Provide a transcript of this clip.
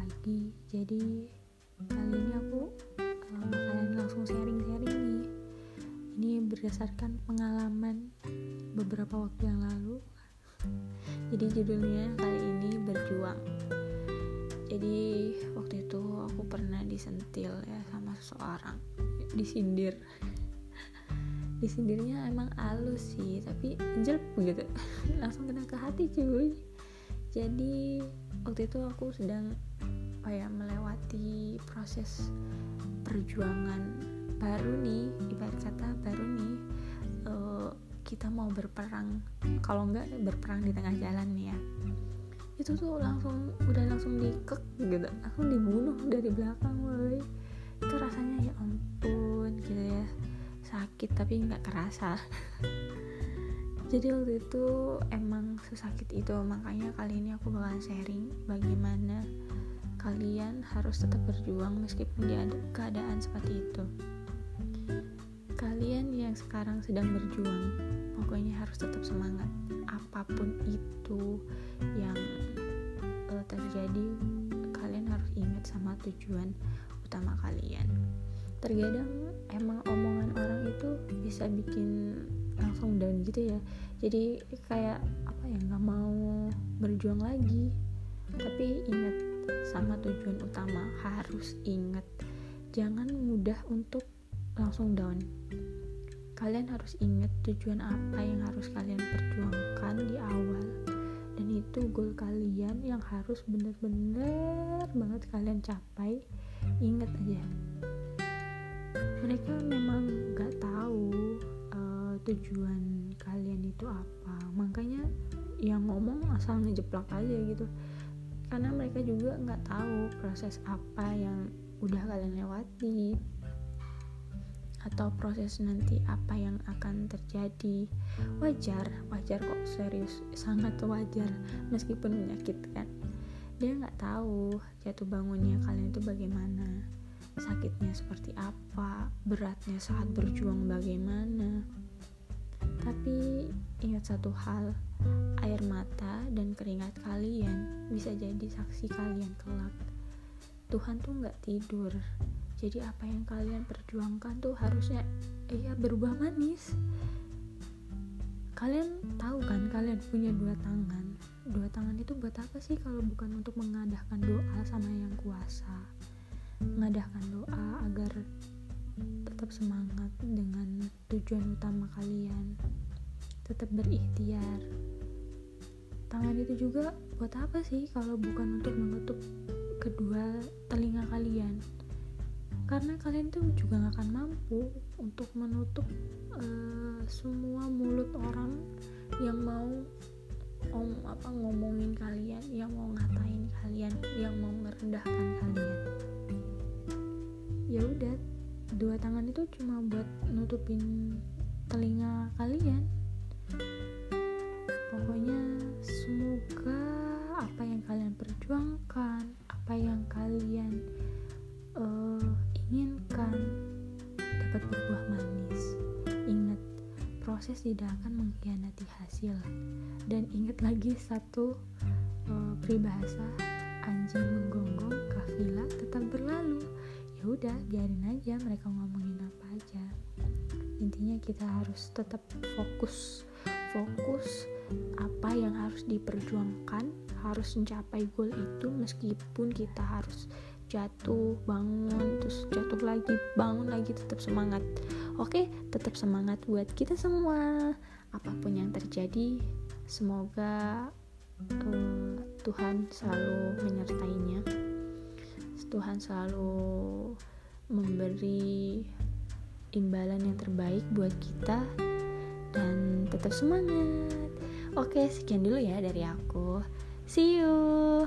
lagi. Jadi kali ini aku uh, bakalan langsung sharing-sharing nih. Ini berdasarkan pengalaman beberapa waktu yang lalu. Jadi judulnya kali ini berjuang. Jadi waktu itu aku pernah disentil ya sama seseorang. Disindir disindirnya emang halus sih tapi jelek gitu. Langsung kena ke hati cuy. Jadi waktu itu aku sedang kayak melewati proses perjuangan baru nih ibarat kata baru nih uh, kita mau berperang. Kalau enggak berperang di tengah jalan nih ya. Itu tuh langsung udah langsung dikek gitu. Langsung dibunuh dari belakang woy itu rasanya ya ampun gitu ya. Sakit tapi nggak kerasa. Jadi waktu itu emang sesakit itu. Makanya kali ini aku bakalan sharing bagaimana kalian harus tetap berjuang meskipun di keadaan seperti itu. Kalian yang sekarang sedang berjuang pokoknya harus tetap semangat. Apa pun itu yang uh, terjadi kalian harus ingat sama tujuan utama kalian. Terkadang emang omongan orang itu bisa bikin langsung down gitu ya. Jadi kayak apa ya nggak mau berjuang lagi. Tapi ingat sama tujuan utama. Harus ingat jangan mudah untuk langsung down. Kalian harus ingat tujuan apa yang harus kalian perjuangkan di awal. Dan itu goal kalian yang harus bener-bener banget kalian capai. Ingat aja. Mereka memang nggak tahu uh, tujuan kalian itu apa. Makanya yang ngomong asal ngejeplak aja gitu karena mereka juga nggak tahu proses apa yang udah kalian lewati. Atau proses nanti apa yang akan terjadi. Wajar wajar kok serius. Sangat wajar meskipun menyakitkan. Dia nggak tahu jatuh bangunnya kalian itu bagaimana. Sakitnya seperti apa, beratnya saat berjuang bagaimana. Tapi ingat satu hal, air mata dan keringat kalian bisa jadi saksi kalian kelak. Tuhan tuh nggak tidur, jadi apa yang kalian perjuangkan tuh harusnya ya berubah manis. Kalian tahu kan kalian punya dua tangan. Dua tangan itu buat apa sih kalau bukan untuk mengadahkan doa sama yang kuasa? mengadakan doa agar tetap semangat dengan tujuan utama kalian. Tetap berikhtiar. Tangan itu juga buat apa sih kalau bukan untuk menutup kedua telinga kalian? Karena kalian tuh juga gak akan mampu untuk menutup uh, semua mulut orang yang mau om apa ngomongin kalian yang mau ngatain kalian yang mau merendahkan kalian. Ya udah dua tangan itu cuma buat nutupin telinga kalian. Pokoknya semoga apa yang kalian perjuangkan apa yang kalian uh, inginkan dapat berbuah manis. Ingat proses tidak akan mengkhianati hasil. Dan ingat lagi satu uh, peribahasa anjing menggonggong kafilah tetap berlalu ya udah biarin aja mereka ngomongin apa aja. Intinya kita harus tetap fokus fokus apa yang harus diperjuangkan harus mencapai goal itu meskipun kita harus jatuh bangun terus jatuh lagi bangun lagi tetap semangat. Oke tetap semangat buat kita semua. Apa pun yang terjadi semoga uh, Tuhan selalu menyertainya Tuhan selalu memberi imbalan yang terbaik buat kita dan tetap semangat. Oke, sekian dulu ya dari aku. See you.